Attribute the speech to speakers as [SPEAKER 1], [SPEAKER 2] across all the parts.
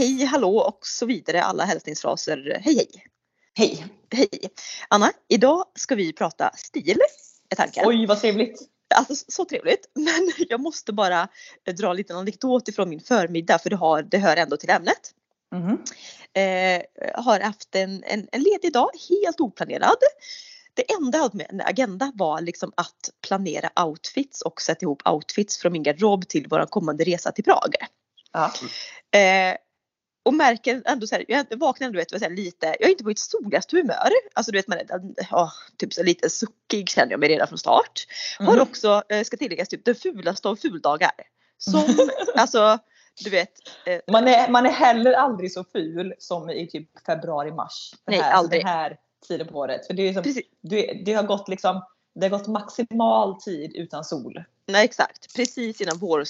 [SPEAKER 1] hej, hallå och så vidare. Alla hälsningsfraser. Hej hej.
[SPEAKER 2] Hej.
[SPEAKER 1] Hej. Anna, idag ska vi prata stil. Är tanken.
[SPEAKER 2] Oj vad trevligt.
[SPEAKER 1] Alltså så trevligt. Men jag måste bara dra en liten anekdot ifrån min förmiddag för det, har, det hör ändå till ämnet.
[SPEAKER 2] Mhm.
[SPEAKER 1] Eh, har haft en, en, en ledig dag, helt oplanerad. Det enda jag hade med en agenda var liksom att planera outfits och sätta ihop outfits från min garderob till vår kommande resa till Prag.
[SPEAKER 2] Ja.
[SPEAKER 1] Eh, och märker ändå så här, jag vaknar ändå vet, så här, lite, jag är inte på mitt soligaste humör. Alltså du vet man är ja, typ så lite suckig känner jag mig redan från start. Har
[SPEAKER 2] Mhm.
[SPEAKER 1] också, eh, ska tilläggas, typ den fulaste av fuldagar. Som, alltså du vet. Eh,
[SPEAKER 2] Man är, man är heller aldrig så ful som i typ februari, mars. Den
[SPEAKER 1] Nej,
[SPEAKER 2] här,
[SPEAKER 1] aldrig.
[SPEAKER 2] Den här tiden på året. För det, är som, det, det har gått liksom det har gått maximal tid utan sol.
[SPEAKER 1] nej exakt, precis innan vår,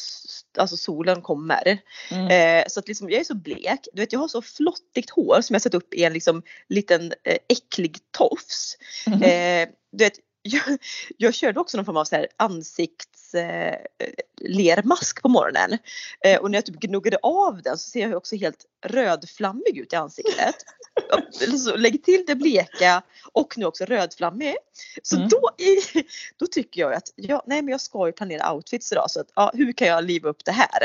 [SPEAKER 1] alltså solen kommer.
[SPEAKER 2] Mm.
[SPEAKER 1] Eh, så att liksom, jag är så blek. Du vet jag har så flottigt hår som jag satt upp i en liksom liten eh, äcklig tofs.
[SPEAKER 2] Mhm.
[SPEAKER 1] Eh, du vet, jag, jag körde också någon form av så här ansikts eh, på morgonen. Eh, och när jag typ gnuggade av den så ser jag också helt rödflammig ut i ansiktet. Så lägg till det bleka och nu också rödflammig. Så
[SPEAKER 2] Mm.
[SPEAKER 1] då, i, då tycker jag att ja, nej, men jag ska ju planera outfits idag så att, ja, hur kan jag liva upp det här?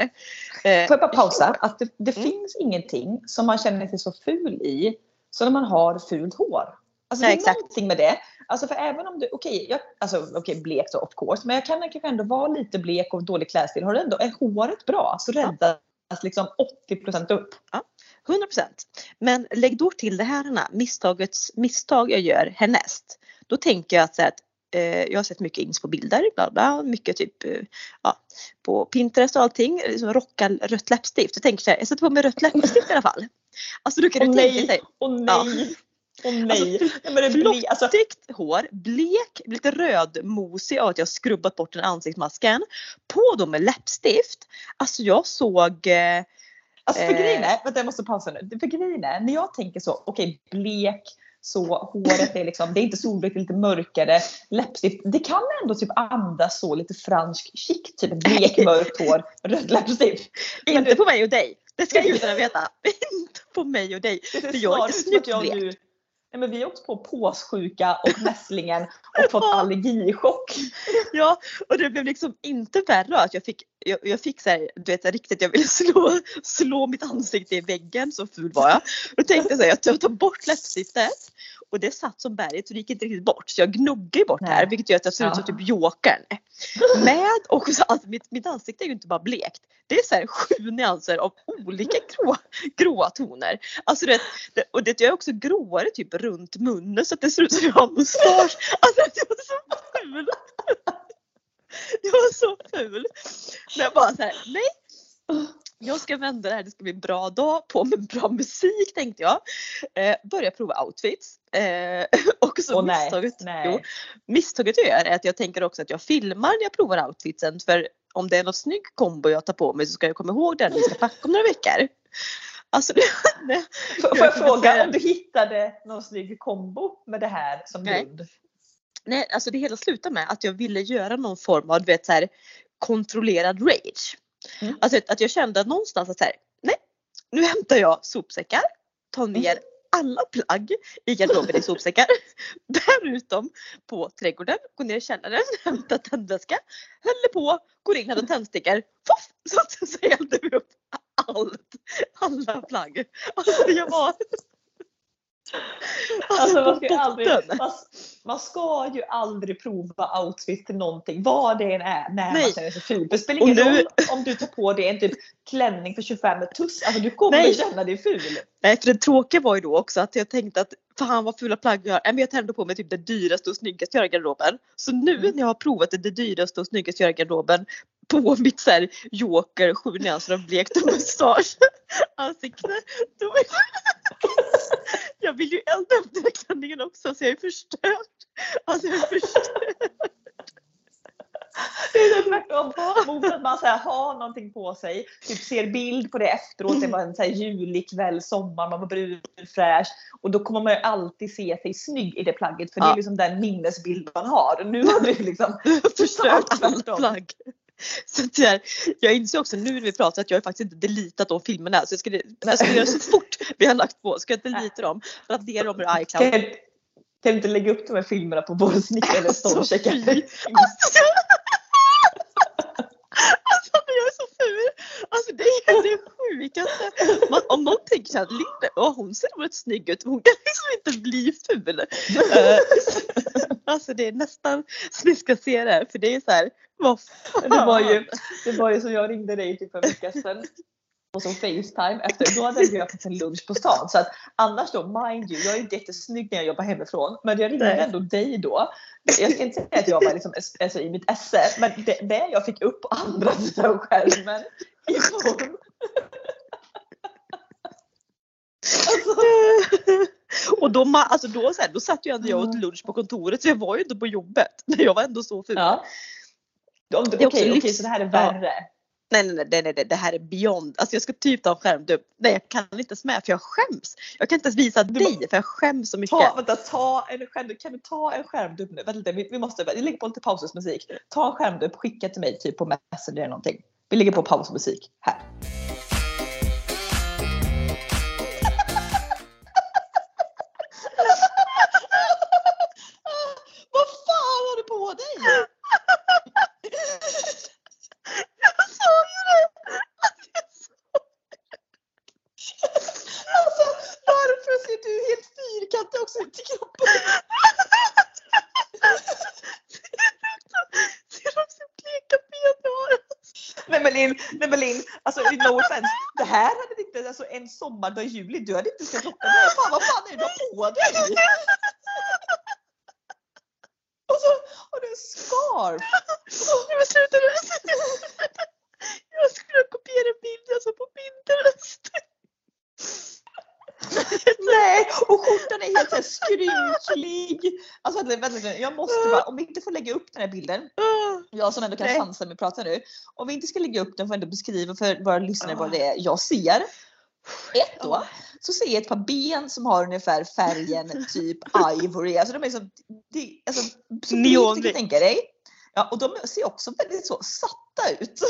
[SPEAKER 1] Eh,
[SPEAKER 2] Får jag bara pausa? Att det, det
[SPEAKER 1] Mm.
[SPEAKER 2] finns ingenting som man känner sig så ful i som när man har fult hår. Alltså
[SPEAKER 1] Nej,
[SPEAKER 2] det är
[SPEAKER 1] exakt.
[SPEAKER 2] någonting med det. Alltså för även om du, okej, jag, alltså okej blek då of course, men jag kan kanske ändå vara lite blek och dålig klädstil. Har du ändå, är håret bra så räddas liksom 80% upp.
[SPEAKER 1] 100 procent. Men lägg då till det här misstagets misstag jag gör härnäst. Då tänker jag att, så här, att eh, jag har sett mycket ins på bilder, bla bla, mycket typ eh, ja, på Pinterest och allting, liksom rocka rött läppstift. Jag tänker så här, jag sätter på mig rött läppstift i alla fall. Alltså då kan
[SPEAKER 2] Åh
[SPEAKER 1] du tänka dig
[SPEAKER 2] åh nej, åh nej.
[SPEAKER 1] Alltså,
[SPEAKER 2] Ja, men det blir, alltså,
[SPEAKER 1] hår, blek, lite rödmosig av att jag skrubbat bort den ansiktsmasken. På då med läppstift. Alltså jag såg eh,
[SPEAKER 2] Alltså för
[SPEAKER 1] Eh.
[SPEAKER 2] grejen är, vänta jag måste pausa nu. För grejen är, när jag tänker så, okej blek, så håret är liksom, det är inte solblekt, lite mörkare. Läppstift, det kan ändå typ andas så lite fransk chic, typ blek mörkt hår, röd läppstift.
[SPEAKER 1] Inte på mig och dig. Det ska gudarna veta. Inte på mig och dig. För jag är inte snyggt blek.
[SPEAKER 2] Nej men vi har åkt på påssjuka och mässlingen och fått allergichock.
[SPEAKER 1] Ja, och det blev liksom inte värre att jag fick, jag, jag fick så här, du vet riktigt, jag ville slå, slå mitt ansikte i väggen, så ful var jag. Då tänkte jag så här, jag tar bort läppstiftet och det satt som berget så det gick inte riktigt bort. Så jag gnuggade ju bort det här
[SPEAKER 2] Nej.
[SPEAKER 1] vilket gör att jag ser ut som
[SPEAKER 2] Ja.
[SPEAKER 1] typ jokern. Med också, alltså mitt, mitt ansikte är ju inte bara blekt. Det är så här sju nyanser av olika grå, gråa toner. Alltså det, det, och det jag är också gråare typ runt munnen så att det ser ut som jag har mustasch. Alltså jag var så ful. Jag var så ful. Men jag bara så här, nej. Jag ska vända det här, det ska bli en bra dag på med bra musik tänkte jag. Eh, börja prova outfits. Eh, och så
[SPEAKER 2] nej,
[SPEAKER 1] misstaget,
[SPEAKER 2] nej.
[SPEAKER 1] Jo, misstaget jag gör är att jag tänker också att jag filmar när jag provar outfitsen för om det är något snygg kombo jag tar på mig så ska jag komma ihåg den vi ska packa om några veckor. Alltså, det,
[SPEAKER 2] Får
[SPEAKER 1] Jag
[SPEAKER 2] fråga om du hittade någon snygg kombo med det här som
[SPEAKER 1] Nej.
[SPEAKER 2] grund?
[SPEAKER 1] nej, alltså det hela slutar med att jag ville göra någon form av du vet, så här, kontrollerad rage.
[SPEAKER 2] Mm.
[SPEAKER 1] Alltså att jag kände någonstans att så här, nej, nu hämtar jag sopsäckar, tar ner alla plagg i garderoben i sopsäckar. Därutom på trädgården, går ner i källaren, hämtar tändvätska, häller på, går in, hämtar tändstickor. Poff! Så, så hällde vi upp allt, alla plagg. Alltså jag var...
[SPEAKER 2] Alltså, man, ska ju aldrig, man, man ska ju aldrig prova outfit till någonting, vad det än är, när man
[SPEAKER 1] Nej.
[SPEAKER 2] känner sig ful. Det spelar ingen
[SPEAKER 1] nu-
[SPEAKER 2] roll om du tar på dig en typ klänning för 25 tuss, alltså du kommer
[SPEAKER 1] Nej.
[SPEAKER 2] känna dig ful.
[SPEAKER 1] Nej för det tråkiga var ju då också att jag tänkte att fan vad fula plagg jag har. Men jag tände på mig typ det dyraste och snyggaste jag har i garderoben. Så nu
[SPEAKER 2] Mm.
[SPEAKER 1] när jag har provat det, det dyraste och snyggaste jag har i garderoben på mitt så här joker sju nyanser av blekt mustasch ansikte. Då jag vill ju elda upp den här klänningen också så jag är förstörd. Alltså jag är förstörd.
[SPEAKER 2] Det är tvärtom mot att man så här, har någonting på sig, typ ser bild på det efteråt, det var en så här julig kväll, sommar, man var brun, fräsch och då kommer man ju alltid se sig snygg i det plagget för det
[SPEAKER 1] Ja.
[SPEAKER 2] är liksom den minnesbild man har. Nu har du liksom
[SPEAKER 1] förstört alla
[SPEAKER 2] tvärtom.
[SPEAKER 1] plagg. Så att jag, jag inser också nu när vi pratar att jag har faktiskt inte deletat de filmerna så jag ska, jag ska göra så fort vi har lagt på, ska jag delita dem, radera dem ur iCloud.
[SPEAKER 2] Kan, kan du inte lägga upp de här filmerna på vår snickare eller.
[SPEAKER 1] Alltså, alltså jag är så ful! Alltså det är det sjukaste. Man, om såhär, Linda, åh, hon ser rätt snygg ut, hon kan liksom inte bli ful. Eh, alltså det är nästan så ni ska se det här för det är så här, vad fan.
[SPEAKER 2] Det var ju, det var ju så jag ringde dig typ för en vecka sedan. Och så Facetime efter, då hade jag fått en lunch på stan. Så att annars då, mind you, jag är inte jättesnygg när jag jobbar hemifrån. Men jag ringde
[SPEAKER 1] Nej.
[SPEAKER 2] ändå dig då. Jag ska inte säga att jag var liksom, alltså, i mitt esse. Men det, det jag fick upp på andra sidan skärmen i form. Alltså,
[SPEAKER 1] Och då, alltså då, så här, då satt ju ändå jag åt lunch på kontoret så jag var ju inte på jobbet. Men jag var ändå så ful.
[SPEAKER 2] ja. Du-
[SPEAKER 1] Det är
[SPEAKER 2] Okej, så det här är
[SPEAKER 1] Ja.
[SPEAKER 2] värre.
[SPEAKER 1] Nej, nej, nej, nej, nej, nej, det här är beyond. Alltså jag ska typ ta en skärmdump. Nej, jag kan inte ens med för jag skäms. Jag kan inte ens visa dig för jag skäms så mycket.
[SPEAKER 2] Ta, vänta, ta en skärmdump. Kan du ta en skärmdump nu? Vänta, lite, vi, vi måste, vi lägger på lite pausmusik. Ta en skärmdump, skicka till mig typ på Messenger eller någonting. Vi lägger på pausmusik här. Här hade inte, alltså en sommardag i juli, du hade inte sett det. Fan vad fan är det du har på dig? Och så har du en scarf.
[SPEAKER 1] Nej men sluta nu! Jag skulle kopiera en bild jag såg på Pinterest.
[SPEAKER 2] Nej, och skjortan är helt så här skrynklig. Alltså vänta, vänta, jag måste bara, om vi inte får lägga upp den här bilden. Jag som ändå kan
[SPEAKER 1] Nej.
[SPEAKER 2] med att prata nu. Om vi inte ska lägga upp den får jag ändå beskriva för våra lyssnare vad det är jag ser. Ett då, så ser jag ett par ben som har ungefär färgen typ ivory. Alltså de är som, det, alltså, så bleekt du tänka dig. Ja, och de ser också väldigt så satta ut. så.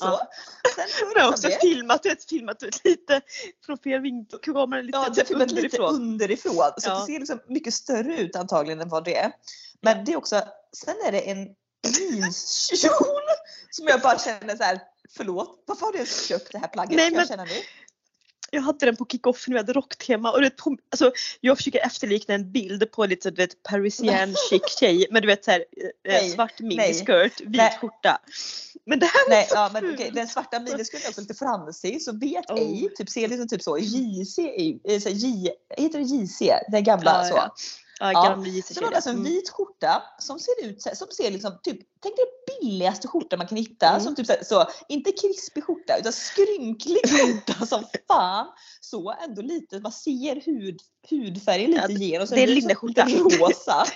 [SPEAKER 1] Ja.
[SPEAKER 2] Sen
[SPEAKER 1] har
[SPEAKER 2] förutom
[SPEAKER 1] också
[SPEAKER 2] det,
[SPEAKER 1] filmat, vet, filmat ut lite från fel vinkel. Kameran lite
[SPEAKER 2] Ja, det är filmat lite
[SPEAKER 1] underifrån.
[SPEAKER 2] underifrån. Så
[SPEAKER 1] Ja.
[SPEAKER 2] det ser liksom mycket större ut antagligen än vad det är. Men det är också, sen är det en jeanskjol som jag bara känner så här. Förlåt, varför har du ens köpt det här plagget?
[SPEAKER 1] Nej, men-
[SPEAKER 2] jag?
[SPEAKER 1] Jag hade den på kick-off när vi hade rocktema och det, alltså, jag försöker efterlikna en bild på lite du vet parisian chic tjej med du vet såhär
[SPEAKER 2] Nej,
[SPEAKER 1] svart miniskirt, vit
[SPEAKER 2] Nej.
[SPEAKER 1] skjorta. Men det här var
[SPEAKER 2] Nej,
[SPEAKER 1] så
[SPEAKER 2] ja, men okej, den svarta miniskurten är också lite fransig så vet
[SPEAKER 1] Oh.
[SPEAKER 2] ej, typ ser liksom typ så JC, eh, så här, J, heter det JC? Det gamla
[SPEAKER 1] Ja,
[SPEAKER 2] så.
[SPEAKER 1] ja. Ja,
[SPEAKER 2] Så du alltså en
[SPEAKER 1] mm.
[SPEAKER 2] vit skjorta som ser ut som ser liksom typ, tänk dig billigaste skjorta man kan hitta.
[SPEAKER 1] Mm.
[SPEAKER 2] Som typ så, så, inte krispig skjorta utan skrynklig skjorta som fan. Så ändå lite, man ser hud, hudfärgen lite
[SPEAKER 1] Ja,
[SPEAKER 2] igenom. Så
[SPEAKER 1] det är linneskjorta.
[SPEAKER 2] rosa.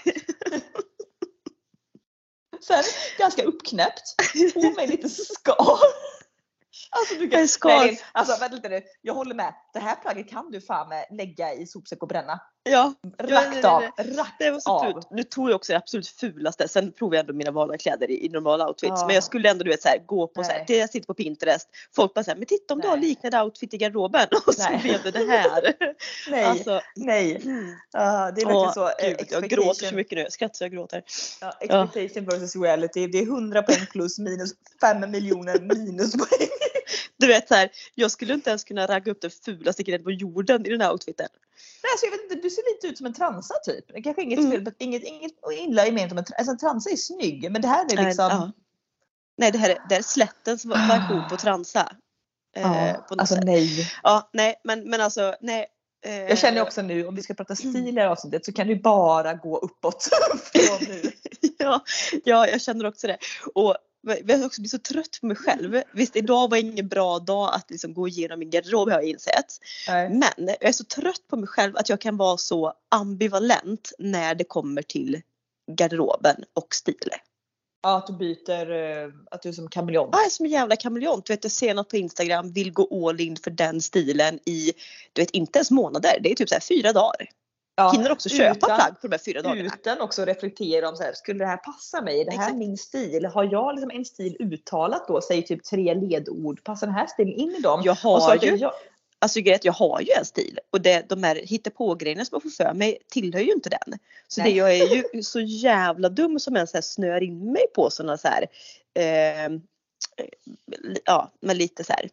[SPEAKER 2] Sen ganska uppknäppt. På med lite skal. Alltså, du kan. Nej, alltså vänta lite nu. Jag håller med. Det här plagget kan du fan med lägga i sopsäck och bränna.
[SPEAKER 1] Ja,
[SPEAKER 2] Rakt
[SPEAKER 1] nej, nej,
[SPEAKER 2] av.
[SPEAKER 1] nej.
[SPEAKER 2] Rakt
[SPEAKER 1] så
[SPEAKER 2] av.
[SPEAKER 1] Nu tog jag också det absolut fulaste. Sen provade jag ändå mina vanliga kläder i, i normala outfits.
[SPEAKER 2] Ja.
[SPEAKER 1] Men jag skulle ändå du vet så här, gå på så här,
[SPEAKER 2] Nej.
[SPEAKER 1] det jag sitter på Pinterest. Folk bara såhär, men titta om du har
[SPEAKER 2] Nej.
[SPEAKER 1] liknande outfit i garderoben. Och så
[SPEAKER 2] Nej.
[SPEAKER 1] blev det det här.
[SPEAKER 2] Nej,
[SPEAKER 1] Alltså,
[SPEAKER 2] nej. Ja, det är verkligen så. eh,
[SPEAKER 1] Gud, jag gråter så mycket nu. Jag skrattar så jag gråter.
[SPEAKER 2] Ja, expectation versus reality. Det är 100 poäng plus minus 5 miljoner minuspoäng.
[SPEAKER 1] Du vet så här, jag skulle inte ens kunna ragga upp den fulaste killen på jorden i den här outfiten.
[SPEAKER 2] Nej, alltså, jag vet inte, du ser lite ut som en transa typ. Det kanske inget
[SPEAKER 1] Mm.
[SPEAKER 2] fel, inget, inget illa i ment om en transa. Alltså, en transa är snygg men det här är liksom.
[SPEAKER 1] ja. Nej det här är, det här är slättens version på transa. Eh,
[SPEAKER 2] Ja,
[SPEAKER 1] på
[SPEAKER 2] alltså
[SPEAKER 1] sätt.
[SPEAKER 2] nej.
[SPEAKER 1] Ja, nej men, men alltså nej. Eh,
[SPEAKER 2] Jag känner också nu om vi ska prata stil i det här avsnittet så kan det bara gå uppåt. Från nu.
[SPEAKER 1] ja, ja, jag känner också det. Och jag har också blivit så trött på mig själv. Visst, idag var ingen bra dag att liksom gå igenom min garderob har jag insett.
[SPEAKER 2] Nej.
[SPEAKER 1] Men jag är så trött på mig själv att jag kan vara så ambivalent när det kommer till garderoben och stil.
[SPEAKER 2] Ja, att du byter, eh, att du är som kameleont.
[SPEAKER 1] Jag är som en jävla kameleont. Du vet, jag ser något på Instagram, vill gå all in för den stilen i, du vet inte ens månader, det är typ så här fyra dagar.
[SPEAKER 2] Ja,
[SPEAKER 1] Hinner också köpa
[SPEAKER 2] utan-
[SPEAKER 1] plagg på de här fyra dagarna.
[SPEAKER 2] Utan också reflektera om så här, skulle det här passa mig? Är det här
[SPEAKER 1] Exakt.
[SPEAKER 2] min stil? Har jag liksom en stil uttalat då? Säg typ tre ledord. Passar den här stilen in i dem?
[SPEAKER 1] Jag har ju,
[SPEAKER 2] jag,
[SPEAKER 1] alltså grejen jag har ju en stil och det, de här hittepå-grejerna som jag får för mig tillhör ju inte den. Så
[SPEAKER 2] Nej.
[SPEAKER 1] det, jag är ju så jävla dum som ens här snör in mig på sådana så här, eh, ja men lite så här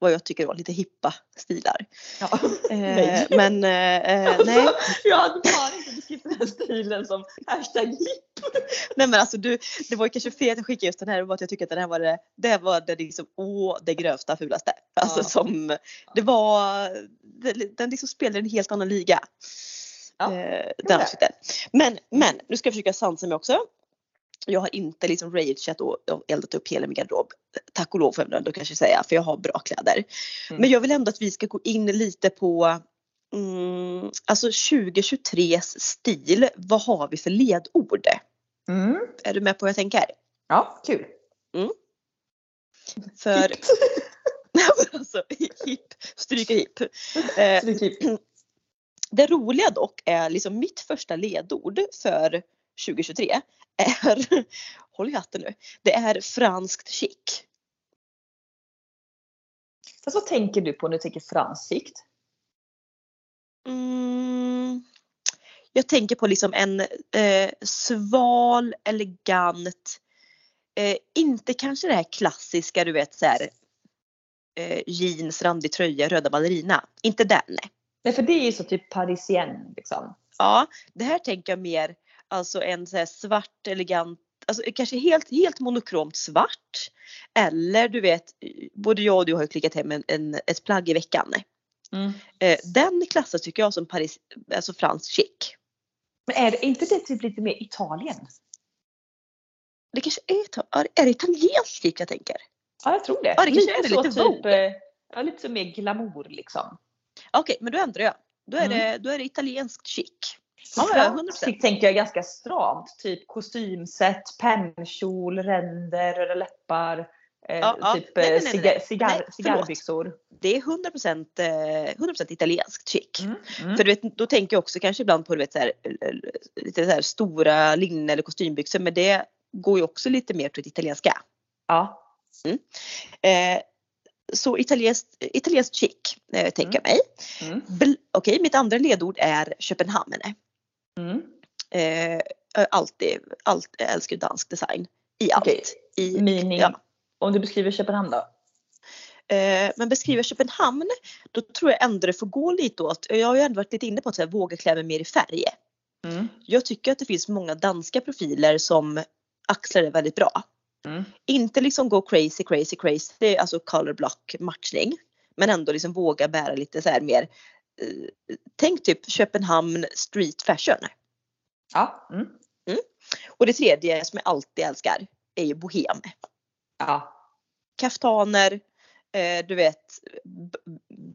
[SPEAKER 1] vad jag tycker var lite hippa stilar.
[SPEAKER 2] ja.
[SPEAKER 1] Eh,
[SPEAKER 2] Nej.
[SPEAKER 1] men eh, eh, nej.
[SPEAKER 2] Jag hade fan inte beskrivit den här stilen som hashtag hipp.
[SPEAKER 1] Nej men alltså du, det var ju kanske fel att jag skickade just den här, att jag tycker att den här var det, det var det liksom, åh det grövsta fulaste. Alltså
[SPEAKER 2] Ja.
[SPEAKER 1] som, det var, det- den liksom spelade en helt annan liga.
[SPEAKER 2] Ja,
[SPEAKER 1] eh, den outfiten. Men, men nu ska jag försöka sansa mig också. Jag har inte liksom rageat och, eldat upp hela min garderob. Tack och lov får jag ändå kanske säga för jag har bra kläder.
[SPEAKER 2] Mm.
[SPEAKER 1] Men jag vill ändå att vi ska gå in lite på mm, alltså 2023s stil. Vad har vi för ledord?
[SPEAKER 2] Mm.
[SPEAKER 1] Är du med på vad jag tänker?
[SPEAKER 2] Ja, kul.
[SPEAKER 1] För. Nej, men alltså, hipp, stryka hipp. Eh,
[SPEAKER 2] Stryk hipp.
[SPEAKER 1] det roliga dock är liksom mitt första ledord för 2023 är, håll i hatten nu, det är franskt chic.
[SPEAKER 2] Fast vad tänker du på när du tänker fransikt?
[SPEAKER 1] Mm, jag tänker på liksom en eh, sval, elegant, eh, inte kanske det här klassiska du vet så här, eh, jeans, randig tröja, röda ballerina. Inte den.
[SPEAKER 2] Nej, för det är ju så typ parisien liksom.
[SPEAKER 1] Ja, det här tänker jag mer alltså en så svart elegant, alltså kanske helt, helt monokromt svart. Eller du vet, både jag och du har ju klickat hem en, en, ett plagg i veckan.
[SPEAKER 2] Mm.
[SPEAKER 1] Eh, den klassas tycker jag som Paris, alltså fransk chic.
[SPEAKER 2] Men är det inte det typ lite mer Italien?
[SPEAKER 1] Det kanske är, är det- är det italiensk chic jag tänker?
[SPEAKER 2] Ja, jag tror det.
[SPEAKER 1] Ja, det kanske är det,
[SPEAKER 2] så
[SPEAKER 1] lite
[SPEAKER 2] typ,
[SPEAKER 1] Vogue.
[SPEAKER 2] eh, ja, lite så mer glamour liksom.
[SPEAKER 1] Okej, men då ändrar jag. Då är,
[SPEAKER 2] Mm.
[SPEAKER 1] det, då är det italiensk chic.
[SPEAKER 2] Ja,
[SPEAKER 1] Ja,
[SPEAKER 2] ja,
[SPEAKER 1] 100%.
[SPEAKER 2] Fransk tänker jag ganska stramt. Typ kostymset, pennkjol, ränder, röda läppar. Eh,
[SPEAKER 1] Ja, ja.
[SPEAKER 2] typ eh,
[SPEAKER 1] nej, nej,
[SPEAKER 2] cigar,
[SPEAKER 1] nej.
[SPEAKER 2] cigar, cigarrbyxor.
[SPEAKER 1] Det är 100%, eh, 100% italienskt chic.
[SPEAKER 2] Mm. Mm.
[SPEAKER 1] För du vet, då tänker jag också kanske ibland på du vet, så här, eh, lite så här stora linne eller kostymbyxor men det går ju också lite mer till det italienska.
[SPEAKER 2] Ja.
[SPEAKER 1] Eh, så italienskt, italienskt chic eh, tänker jag mig.
[SPEAKER 2] Mm.
[SPEAKER 1] Okej, mitt andra ledord är Köpenhamn.
[SPEAKER 2] Mm.
[SPEAKER 1] Eh, jag alltid, allt, jag älskar dansk design. I allt.
[SPEAKER 2] Okej.
[SPEAKER 1] I,
[SPEAKER 2] Meaning,
[SPEAKER 1] ja.
[SPEAKER 2] om du beskriver Köpenhamn då?
[SPEAKER 1] Eh, men beskriver Köpenhamn, då tror jag ändå det får gå lite åt, jag har ju ändå varit lite inne på att så här, våga klä mig mer i färg.
[SPEAKER 2] Mm.
[SPEAKER 1] Jag tycker att det finns många danska profiler som axlar det väldigt bra.
[SPEAKER 2] Mm.
[SPEAKER 1] Inte liksom gå crazy, crazy, crazy, alltså color block matchning. Men ändå liksom våga bära lite så här mer, tänk typ Köpenhamn street fashion.
[SPEAKER 2] Ja. Mm.
[SPEAKER 1] Och det tredje som jag alltid älskar är ju bohem.
[SPEAKER 2] ja.
[SPEAKER 1] Kaftaner, eh, du vet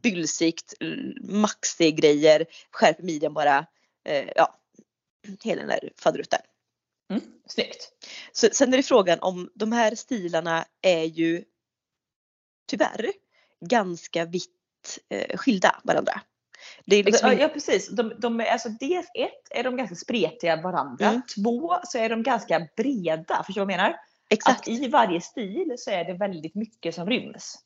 [SPEAKER 1] bylsigt, maxig grejer, skärper midjan bara. Eh, ja, hela den där faderutten.
[SPEAKER 2] Mm. Snyggt.
[SPEAKER 1] Så, sen är det frågan om de här stilarna är ju tyvärr ganska vitt eh, skilda varandra. Det är liksom
[SPEAKER 2] ja precis. De, de är, alltså, dels ett är de ganska spretiga varandra.
[SPEAKER 1] Mm.
[SPEAKER 2] Två så är de ganska breda. Förstår du vad jag menar?
[SPEAKER 1] exakt.
[SPEAKER 2] Att i varje stil så är det väldigt mycket som ryms.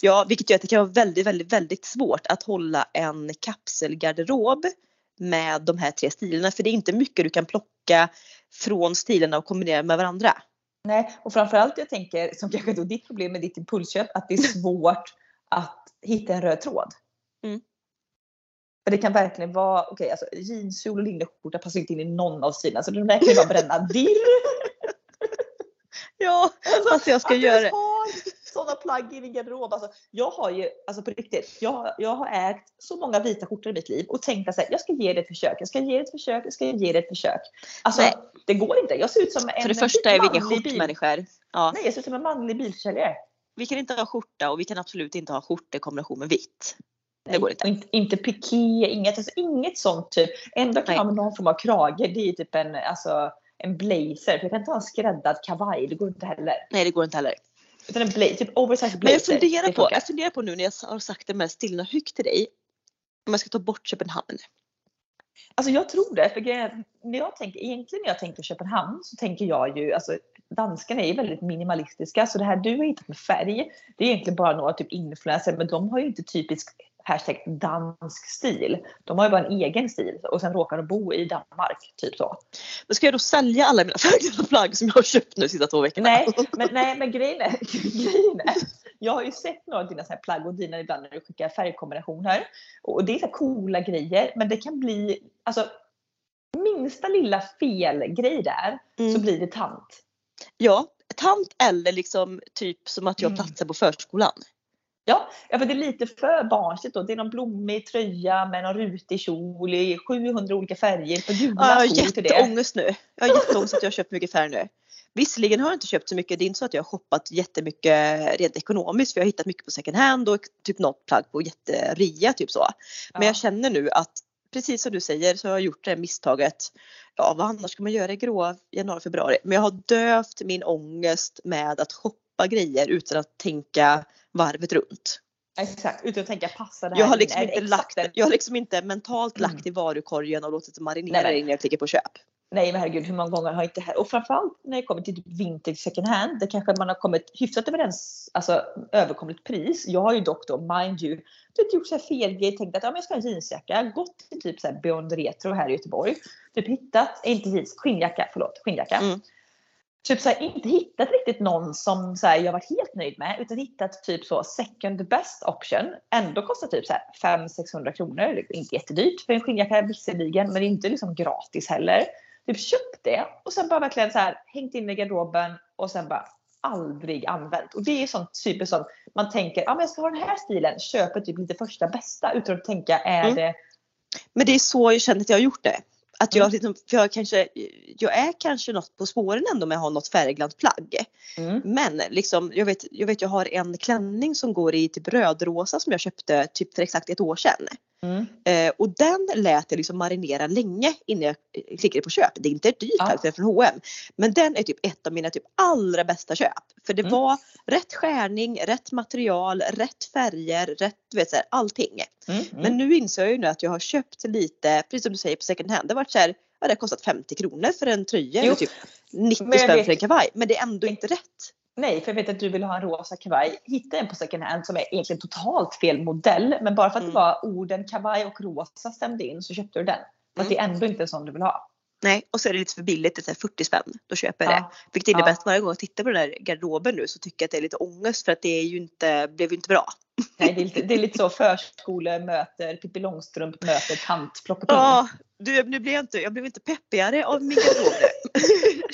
[SPEAKER 1] Ja, vilket gör att det kan vara väldigt, väldigt, väldigt svårt att hålla en kapselgarderob med de här tre stilarna. För det är inte mycket du kan plocka från stilarna och kombinera med varandra.
[SPEAKER 2] Nej, och framförallt jag tänker, som kanske då ditt problem med ditt impulsköp, att det är svårt att hitta en röd tråd.
[SPEAKER 1] Mm.
[SPEAKER 2] För det kan verkligen vara, okej alltså jeanskjol och linneskjorta passar inte in i någon av stilarna. Så de där kan ju bara bränna dirr.
[SPEAKER 1] Ja, alltså jag ska
[SPEAKER 2] att
[SPEAKER 1] göra
[SPEAKER 2] har sådana plagg i din garderob. Alltså, jag har ju, alltså på riktigt, jag, jag har ägt så många vita skjortor i mitt liv och tänkt att jag ska ge det ett försök, jag ska ge det ett försök, jag ska ge det ett försök. Alltså
[SPEAKER 1] Nej.
[SPEAKER 2] det går inte. Jag ser ut som en
[SPEAKER 1] För det första är vi inga skjortmänniskor. Ja.
[SPEAKER 2] Nej, jag ser ut som en manlig bilförsäljare.
[SPEAKER 1] Vi kan inte ha skjorta och vi kan absolut inte ha skjorta i kombination med vitt. Det går inte.
[SPEAKER 2] Inte, inte piké, inget, alltså, inget sånt typ. Enda kan
[SPEAKER 1] Nej.
[SPEAKER 2] ha någon form av krage, det är typ en, alltså, en blazer. För jag kan inte ha en skräddad kavaj, det går inte heller.
[SPEAKER 1] Nej det går inte heller.
[SPEAKER 2] Utan en blazer, typ oversized blazer.
[SPEAKER 1] Men jag funderar, på, jag funderar på nu när jag har sagt det med stilarna högt till dig. Om jag ska ta bort Köpenhamn.
[SPEAKER 2] Alltså jag tror det. För när jag tänker, egentligen när jag tänker Köpenhamn så tänker jag ju, alltså danskarna är ju väldigt minimalistiska. Så det här du har hittat med färg, det är egentligen bara några typ influencers, men de har ju inte typisk hashtag dansk stil. De har ju bara en egen stil och sen råkar de bo i Danmark. Typ så.
[SPEAKER 1] Men ska jag då sälja alla mina plagg som jag har köpt nu sista två veckorna?
[SPEAKER 2] Nej, men, nej, men grejen, är, grejen är, jag har ju sett några av dina så här plagg och dina ibland när du skickar färgkombinationer. Och det är så coola grejer men det kan bli, alltså minsta lilla felgrej där mm. så blir det tant.
[SPEAKER 1] Ja, tant eller liksom typ som att jag mm. platsar på förskolan.
[SPEAKER 2] Ja, ja, för det är lite för barnsligt då. Det är någon blommig tröja med någon rutig kjol i 700 olika färger. För gula
[SPEAKER 1] ja, jag har jätteångest nu. Jag har jätteångest att jag har köpt mycket färg nu. Visserligen har jag inte köpt så mycket. Det är inte så att jag har shoppat jättemycket rent ekonomiskt för jag har hittat mycket på second hand och typ något plagg på jätterea typ så. Men ja. jag känner nu att precis som du säger så har jag gjort det misstaget. Ja, vad annars ska man göra i gråa januari, februari? Men jag har dövt min ångest med att shoppa grejer utan att tänka varvet runt.
[SPEAKER 2] Exakt, utan att tänka passa det här
[SPEAKER 1] jag har liksom inte lagt, Jag har liksom inte mentalt lagt mm. i varukorgen och låtit det marinera nej, innan jag klickar på köp.
[SPEAKER 2] Nej men herregud hur många gånger har inte här och framförallt när det kommer till typ vintage second hand där kanske man har kommit hyfsat överens, alltså överkomligt pris. Jag har ju dock då mind you, typ gjort så här felgrej, tänkt att ja, men jag ska ha en jeansjacka, gått till typ så här Beyond Retro här i Göteborg. Typ hittat, inte jeans, skinnjacka, förlåt, skinnjacka. Mm typ så här, inte hittat riktigt någon som så här, jag varit helt nöjd med utan hittat typ så second best option. Ändå kostar typ 500-600 kronor. Inte jättedyrt för en skinnjacka visserligen men inte liksom gratis heller. Typ köpt det och sen bara verkligen så här hängt in i garderoben och sen bara aldrig använt. Och det är sånt typiskt som man tänker, ja ah, men jag ska ha den här stilen, köper typ lite första bästa utan att tänka är mm. det
[SPEAKER 1] men det är så jag känner att jag har gjort det. Att jag, mm. liksom, för jag, kanske, jag är kanske något på spåren ändå med att ha något färgglatt plagg. Mm. Men liksom, jag, vet, jag vet jag har en klänning som går i typ rödrosa som jag köpte typ för exakt ett år sedan. Mm. Eh, och den lät jag liksom marinera länge innan jag klickade på köp. Det är inte dyrt plagg ja. från H&M Men den är typ ett av mina typ allra bästa köp. För det mm. var rätt skärning, rätt material, rätt färger, rätt vet så här, allting. Mm. mm. Men nu inser jag ju nu att jag har köpt lite, precis som du säger på second hand. Det har varit så här, ja, det har kostat 50 kronor för en tröja jo. eller typ 90 spänn för en kavaj. Men det är ändå inte rätt.
[SPEAKER 2] Nej, för jag vet att du vill ha en rosa kavaj. Hitta en på second hand som är egentligen totalt fel modell. Men bara för att mm. det var orden kavaj och rosa stämde in så köpte du den. För att det är mm. ändå inte en sån du vill ha.
[SPEAKER 1] Nej, och så är det lite för billigt, det är 40 spänn. Då köper jag ja. det. Vilket innebär ja. att varje gång jag tittar på den här garderoben nu så tycker jag att det är lite ångest för att det är ju inte, blev ju inte bra.
[SPEAKER 2] Nej, det är lite, det är lite så förskole möter Pippi Långstrump möter tant.
[SPEAKER 1] Ja, du, nu blev jag inte, jag blev inte peppigare av min garderob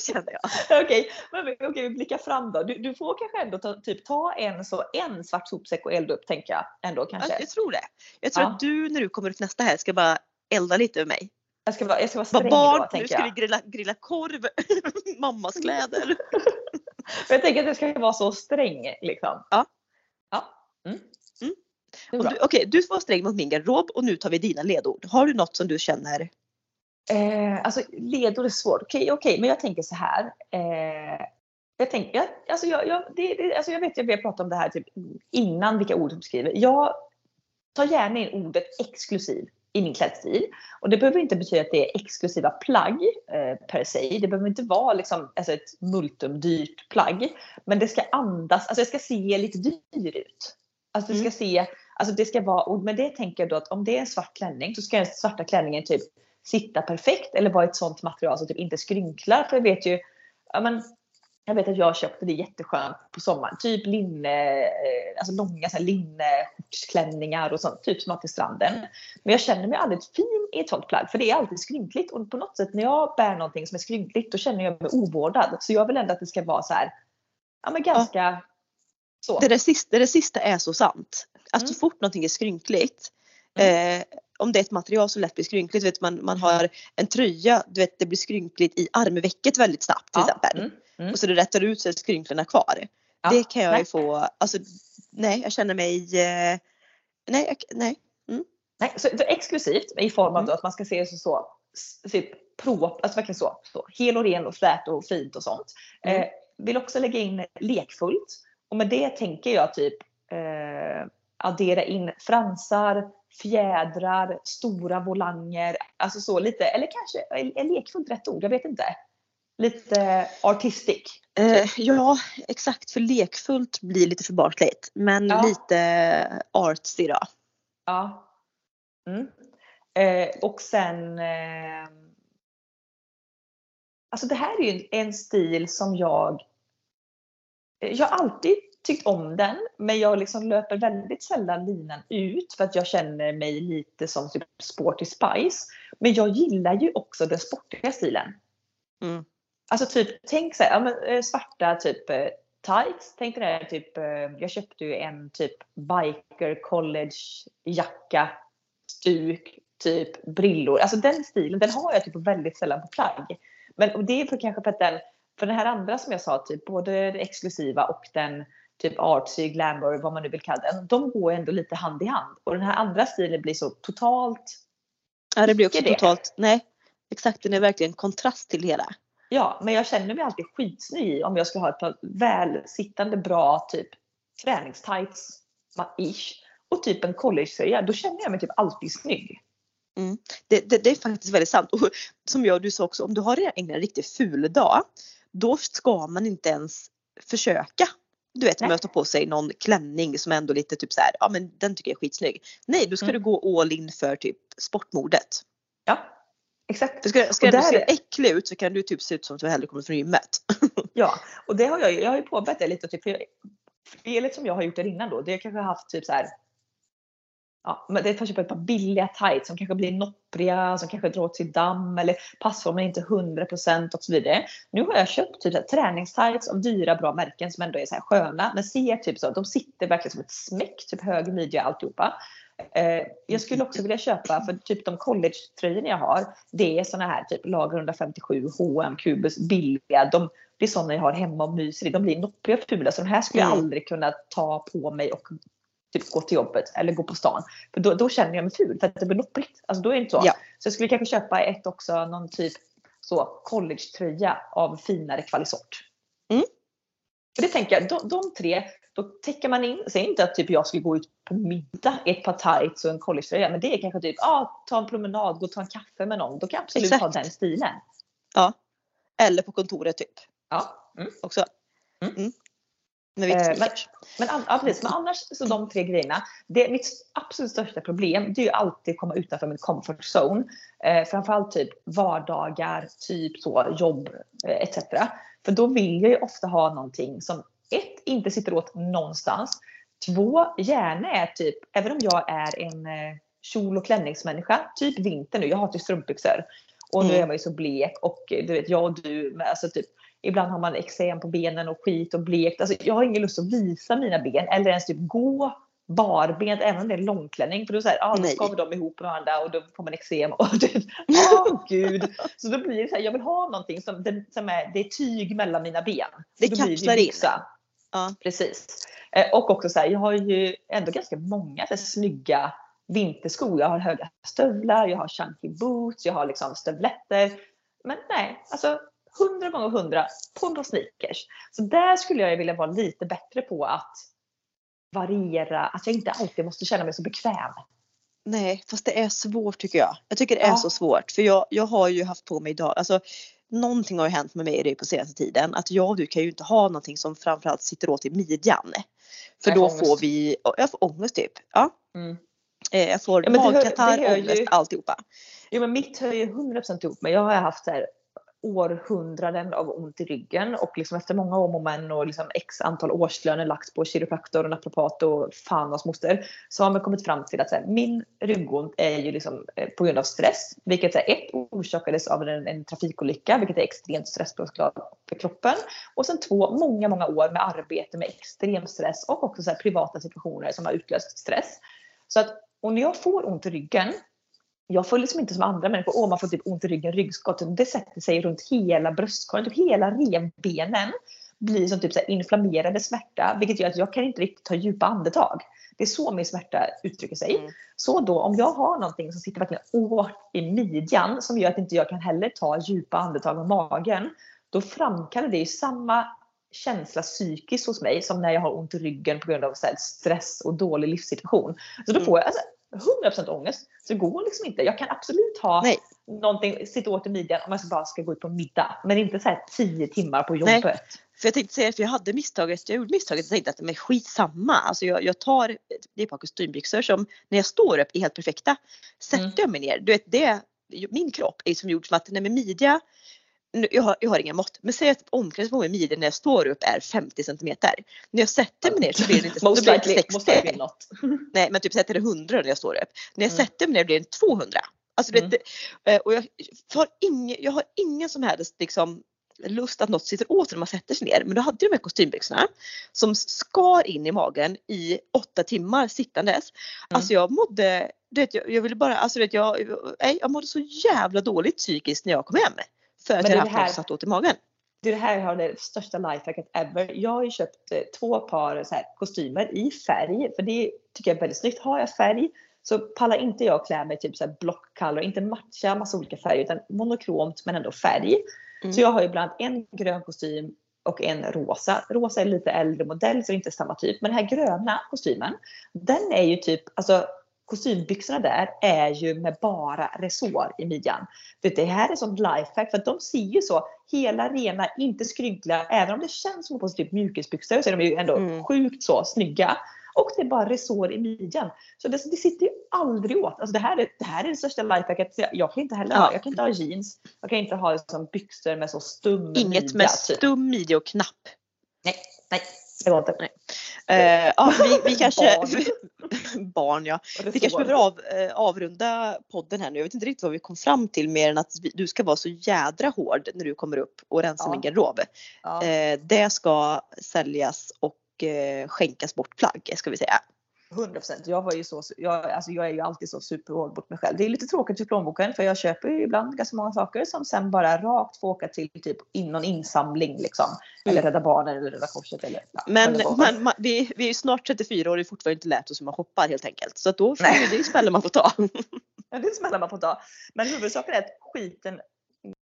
[SPEAKER 2] känner jag. Okej, okay, okay, vi blickar fram då. Du, du får kanske ändå ta, typ, ta en, så, en svart sopsäck och elda upp tänker jag. Ändå, kanske.
[SPEAKER 1] Jag, tror det. Jag tror ja. att du när du kommer upp nästa här ska bara elda lite med mig.
[SPEAKER 2] Jag ska vara, jag ska vara sträng
[SPEAKER 1] barn,
[SPEAKER 2] då,
[SPEAKER 1] nu ska vi grilla, grilla korv, mammas kläder.
[SPEAKER 2] jag tänker att det ska vara så sträng liksom.
[SPEAKER 1] Ja. ja. Mm. Mm. Okej, okay, du får vara sträng mot min garderob och nu tar vi dina ledord. Har du något som du känner
[SPEAKER 2] Eh, alltså ledord är svårt. Okej, okay, okay, men jag tänker så här. Eh, jag, tänker, jag, alltså jag, jag, det, det, alltså jag vet att vi har pratat om det här typ innan vilka ord du skriver. Jag tar gärna in ordet exklusiv i min klädstil. Och det behöver inte betyda att det är exklusiva plagg eh, per se. Det behöver inte vara liksom, alltså ett multumdyrt plagg. Men det ska andas, alltså det ska se lite dyr ut. Alltså det ska mm. se, alltså det ska vara, med det tänker jag då att om det är en svart klänning så ska den svarta klänningen typ sitta perfekt eller vara ett sånt material som typ inte skrynklar. För jag vet ju, ja men, jag vet att jag köpte det jätteskönt på sommaren. Typ linne, eh, alltså långa linneskjortsklänningar och sånt. Typ som man till stranden. Men jag känner mig aldrig fin i ett sånt plagg. För det är alltid skrynkligt. Och på något sätt när jag bär någonting som är skrynkligt då känner jag mig ovårdad. Så jag vill ändå att det ska vara så här, ja men ganska ja. så.
[SPEAKER 1] Det där, sista, det där sista är så sant. Alltså mm. så fort någonting är skrynkligt Mm. Eh, om det är ett material som lätt blir skrynkligt, vet man, man har en tröja, du vet det blir skrynkligt i armvecket väldigt snabbt till ja. exempel. Mm. Mm. Och så det rättar ut sig skrynklorna kvar. Ja. Det kan jag nej. ju få, alltså nej jag känner mig, eh, nej, nej. Mm.
[SPEAKER 2] Nej, så, så, exklusivt i form av mm. att man ska se det så, typ pro, alltså verkligen så, så hel och ren och flät och fint och sånt. Mm. Eh, vill också lägga in lekfullt och med det tänker jag typ eh, addera in fransar, fjädrar, stora volanger, alltså så lite, eller kanske, är lekfullt rätt ord? Jag vet inte. Lite artistic.
[SPEAKER 1] Eh, ja, exakt. För lekfullt blir lite för barnsligt. Men
[SPEAKER 2] Ja.
[SPEAKER 1] lite artsy då.
[SPEAKER 2] Ja. Mm. Eh, och sen eh, Alltså det här är ju en, stil som jag Jag har alltid tyckt om den men jag liksom löper väldigt sällan linan ut för att jag känner mig lite som typ Sporty Spice. Men jag gillar ju också den sportiga stilen.
[SPEAKER 1] Mm.
[SPEAKER 2] Alltså typ, tänk så här, ja, eh, svarta typ eh, tights. Tänk dig här, typ, eh, jag köpte ju en typ biker college jacka, stuk, typ brillor. Alltså den stilen, den har jag typ väldigt sällan på plagg. Men och det är för kanske för att den, för den här andra som jag sa, typ både det exklusiva och den typ artsy, glamour, vad man nu vill kalla den. De går ändå lite hand i hand. Och den här andra stilen blir så totalt
[SPEAKER 1] Ja, det blir också
[SPEAKER 2] det.
[SPEAKER 1] totalt, nej. Exakt, den är verkligen kontrast till hela.
[SPEAKER 2] Ja, men jag känner mig alltid skitsnygg om jag ska ha ett par välsittande bra typ träningstights ish och typ en collegetröja. Då känner jag mig typ alltid snygg.
[SPEAKER 1] Det, det, det är faktiskt väldigt sant. Och som jag och du sa också, om du har en riktigt ful dag, då ska man inte ens försöka. Du vet,
[SPEAKER 2] Nej.
[SPEAKER 1] möta på sig någon klänning som är ändå lite typ så här, ja men den tycker jag är skitsnygg. Nej, då ska
[SPEAKER 2] Mm.
[SPEAKER 1] du gå all in för typ sportmodet.
[SPEAKER 2] Ja, exakt.
[SPEAKER 1] För ska, ska
[SPEAKER 2] Och
[SPEAKER 1] du se
[SPEAKER 2] är-
[SPEAKER 1] äcklig ut så kan du typ se ut som att du hellre kommer från gymmet.
[SPEAKER 2] Ja, och det har jag, ju- jag har ju påbörjat det lite. Typ, felet som jag har gjort där innan då, det har jag kanske haft typ så här. Ja, men det är kanske ett par billiga tights som kanske blir noppriga, som kanske drar till damm eller passformen är inte 100% och så vidare. Nu har jag köpt typ träningstights av dyra bra märken som ändå är så här sköna. Men ser typ så, de sitter verkligen som ett smäck, typ hög midja alltihopa. Eh, jag skulle också vilja köpa, för typ de college-tröjorna jag har, det är såna här typ lager 157, H&M, Cubus, billiga. De, det är såna jag har hemma och myser i. De blir noppriga och fula så de här skulle jag
[SPEAKER 1] Mm.
[SPEAKER 2] aldrig kunna ta på mig och typ gå till jobbet eller gå på stan. För då, då känner jag mig ful för att det blir nopprigt. Alltså då är det inte så.
[SPEAKER 1] Ja.
[SPEAKER 2] Så jag skulle kanske köpa ett också, någon typ så collegetröja av finare kvalisort.
[SPEAKER 1] Mm.
[SPEAKER 2] För det tänker jag, de, de tre, då täcker man in, säg inte att typ jag skulle gå ut på middag i ett par tights och en collegetröja, men det är kanske typ, ah, ta en promenad, gå och ta en kaffe med någon. Då kan jag absolut
[SPEAKER 1] Exakt.
[SPEAKER 2] ha den stilen.
[SPEAKER 1] Eller på kontoret typ
[SPEAKER 2] Ja. Mm.
[SPEAKER 1] också.
[SPEAKER 2] Mm.
[SPEAKER 1] Mm. Med vitt
[SPEAKER 2] Eh, men-. Men, ja, precis. men annars så de tre grejerna. Det, mitt absolut största problem det är ju alltid att komma utanför min comfort zone. Eh, framförallt typ vardagar, typ så, jobb eh, etc. För då vill jag ju ofta ha någonting som ett, inte sitter åt någonstans. Två, gärna är typ, även om jag är en eh, kjol och klänningsmänniska, typ vinter nu, jag har typ strumpbyxor. Och nu
[SPEAKER 1] Mm.
[SPEAKER 2] är man ju så blek och eh, du vet jag och du, men alltså typ Ibland har man eksem på benen och skit och blekt. Alltså, jag har ingen lust att visa mina ben eller ens typ gå barbent även om det är långklänning. För då, så här, ah, då skaver de ihop med varandra och då får man eksem. Och det, åh gud! Så då blir det så här, jag vill ha någonting som, det, som är, det är tyg mellan mina ben.
[SPEAKER 1] Det
[SPEAKER 2] Då
[SPEAKER 1] kapslar in. Ja.
[SPEAKER 2] Precis. Eh, och också så här, jag har ju ändå ganska många så här, snygga vinterskor. Jag har höga stövlar, jag har chunky boots, jag har liksom stövletter. Men nej, alltså 100 gånger 100 på några sneakers. Så där skulle jag vilja vara lite bättre på att variera, att jag inte alltid måste känna mig så bekväm.
[SPEAKER 1] Nej, fast det är svårt tycker jag. Jag tycker det är
[SPEAKER 2] Ja.
[SPEAKER 1] så svårt för jag, jag har ju haft på mig idag, alltså någonting har ju hänt med mig i det på senaste tiden. Att jag och du kan ju inte ha någonting som framförallt sitter åt i midjan. För då
[SPEAKER 2] får
[SPEAKER 1] får
[SPEAKER 2] ångest.
[SPEAKER 1] vi, jag får ångest typ. Ja.
[SPEAKER 2] Mm.
[SPEAKER 1] Eh, Jag får
[SPEAKER 2] Ja,
[SPEAKER 1] magkatarr,
[SPEAKER 2] ju-
[SPEAKER 1] ångest, alltihopa.
[SPEAKER 2] Jo men mitt hör ju 100% ihop med. Jag har haft så här århundraden av ont i ryggen och liksom efter många om och men och liksom x antal årslöner lagts på kiropraktor och naprapat och fan och moster så har man kommit fram till att så här, min ryggont är ju liksom eh, på grund av stress. Vilket så här, ett orsakades av en, en trafikolycka vilket är extremt stresspåslag för kroppen. Och sen två, många, många år med arbete med extrem stress och också så här, privata situationer som har utlöst stress. Så att, och när jag får ont i ryggen jag får liksom inte som andra människor, åh man får typ ont i ryggen, ryggskott. Det sätter sig runt hela bröstkorgen, typ hela revbenen blir som typ så inflammerade smärta. Vilket gör att jag kan inte riktigt ta djupa andetag. Det är så min smärta uttrycker sig.
[SPEAKER 1] Mm.
[SPEAKER 2] Så då om jag har någonting som sitter verkligen åt i midjan som gör att inte jag kan heller ta djupa andetag med magen. Då framkallar det ju samma känsla psykiskt hos mig som när jag har ont i ryggen på grund av så stress och dålig livssituation. Så då
[SPEAKER 1] Mm.
[SPEAKER 2] får jag, alltså, 100% ångest. Så det går liksom inte. Jag kan absolut ha
[SPEAKER 1] Nej.
[SPEAKER 2] någonting, sitta åt i midjan om jag bara ska gå ut på middag. Men inte så här 10 timmar på jobbet.
[SPEAKER 1] Nej. För jag tänkte säga, för jag hade misstaget, jag gjorde misstaget och tänkte att men skitsamma. Alltså jag, jag tar det är par kostymbyxor som när jag står upp är helt perfekta. Sätter
[SPEAKER 2] Mm.
[SPEAKER 1] jag mig ner, du vet det, min kropp är som gjord som att nej men midja, nu, jag, har, jag har inga mått, men säg att omklädningsrummet med midjan när jag står upp är 50 centimeter. När jag sätter mig ner så blir det inte,
[SPEAKER 2] Most
[SPEAKER 1] blir det inte
[SPEAKER 2] most
[SPEAKER 1] 60.
[SPEAKER 2] likely not.
[SPEAKER 1] Nej men typ sätter det 100 när jag står upp. När jag
[SPEAKER 2] Mm.
[SPEAKER 1] sätter mig ner blir det 200. Alltså,
[SPEAKER 2] Mm.
[SPEAKER 1] det- eh, och jag, har ingen, jag har ingen som helst liksom, lust att något sitter åt när man sätter sig ner. Men då hade jag de här kostymbyxorna som skar in i magen i åtta timmar sittandes.
[SPEAKER 2] Mm.
[SPEAKER 1] Alltså jag mådde, du vet, jag, jag ville bara, alltså du vet, jag, nej, jag mådde så jävla dåligt psykiskt när jag kom hem. För att jag
[SPEAKER 2] det
[SPEAKER 1] hade haft satt åt i magen.
[SPEAKER 2] Det här har det största lifehacket ever. Jag har ju köpt eh, två par så här, kostymer i färg. För det tycker jag är väldigt snyggt. Har jag färg så pallar inte jag klä mig typ så här blockcolor. Inte matcha massa olika färger utan monokromt men ändå färg.
[SPEAKER 1] Mm.
[SPEAKER 2] Så jag har ju bland annat en grön kostym och en rosa. Rosa är lite äldre modell så det är inte samma typ. Men den här gröna kostymen den är ju typ, alltså kostymbyxorna där är ju med bara resår i midjan. Det här är sånt lifehack för att de ser ju så hela, rena, inte skrynkliga. Även om det känns som på sig typ mjukisbyxor så är de ju ändå
[SPEAKER 1] Mm.
[SPEAKER 2] sjukt så snygga. Och det är bara resår i midjan. Så det, det sitter ju aldrig åt. Alltså det, här är, det här är det största lifehacket. Jag, kan inte heller
[SPEAKER 1] Ja.
[SPEAKER 2] jag kan inte ha jeans. Jag kan inte ha liksom byxor med så stum
[SPEAKER 1] Inget
[SPEAKER 2] midja.
[SPEAKER 1] med
[SPEAKER 2] typ.
[SPEAKER 1] stum midja och knapp.
[SPEAKER 2] Nej, nej. Det går inte.
[SPEAKER 1] Eh, ja, vi, vi kanske.
[SPEAKER 2] barn
[SPEAKER 1] ja. Vi kanske behöver av, eh, avrunda podden här nu. Jag vet inte riktigt vad vi kom fram till mer än att du ska vara så jädra hård när du kommer upp och rensa
[SPEAKER 2] Ja.
[SPEAKER 1] min garderob.
[SPEAKER 2] Ja.
[SPEAKER 1] Eh, det ska säljas och eh, skänkas bort plagg ska vi säga.
[SPEAKER 2] 100 procent. Jag var ju så, jag, alltså jag är ju alltid så superhård mot mig själv. Det är lite tråkigt för plånboken för jag köper ju ibland ganska många saker som sen bara rakt får åka till typ in någon insamling liksom. Eller Rädda Barnen eller Röda Korset eller ja,
[SPEAKER 1] Men
[SPEAKER 2] det var.
[SPEAKER 1] man, vi, vi är ju snart 34 år och vi har fortfarande inte lärt oss hur man shoppar helt enkelt. Så att då får
[SPEAKER 2] Nej.
[SPEAKER 1] det är smällen man får ta.
[SPEAKER 2] Ja, det är smällar man får ta. Men huvudsaken är att skiten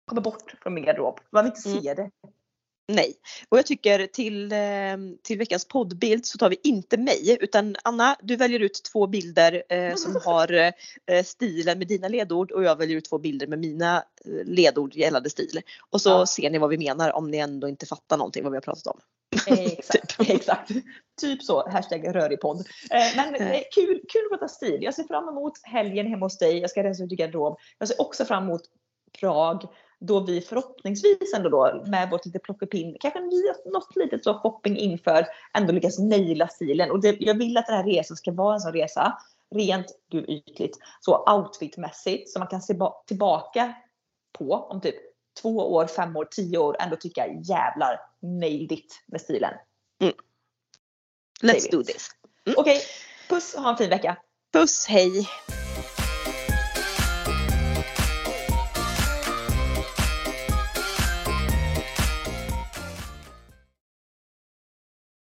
[SPEAKER 2] kommer bort från min garderob. Man vill inte
[SPEAKER 1] Mm.
[SPEAKER 2] se det.
[SPEAKER 1] Nej. Och jag tycker till, eh, till veckans poddbild så tar vi inte mig utan Anna du väljer ut två bilder eh, som har eh, stilen med dina ledord och jag väljer ut två bilder med mina eh, ledord gällande stil. Och så
[SPEAKER 2] Ja.
[SPEAKER 1] ser ni vad vi menar om ni ändå inte fattar någonting vad vi har pratat om.
[SPEAKER 2] Exakt, exakt. Typ så, hashtag rörig podd. Eh, men eh, kul, kul att prata stil. Jag ser fram emot helgen hemma hos dig. Jag ska rensa ut i garderob. Jag ser också fram emot Prag. Då vi förhoppningsvis ändå då med vårt lite plockepinn, kanske något litet så shopping inför, ändå lyckas naila stilen. Och det, jag vill att den här resan ska vara en sån resa, rent, gud ytligt, så outfitmässigt som man kan se ba- tillbaka på om typ två år, fem år, tio år ändå tycka jävlar nailed it med stilen.
[SPEAKER 1] Let's
[SPEAKER 2] Säger vi.
[SPEAKER 1] do this.
[SPEAKER 2] Okej, puss, ha en fin vecka.
[SPEAKER 1] Puss, hej!